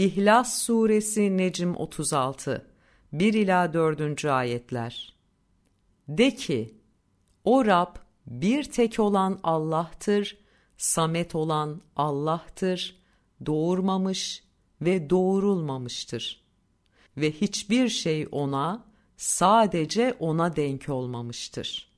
İhlas Suresi Necm 36 1 ila 4. ayetler. De ki: O Rab bir tek olan Allah'tır, samet olan Allah'tır, doğurmamış ve doğurulmamıştır. Ve hiçbir şey ona, sadece ona denk olmamıştır.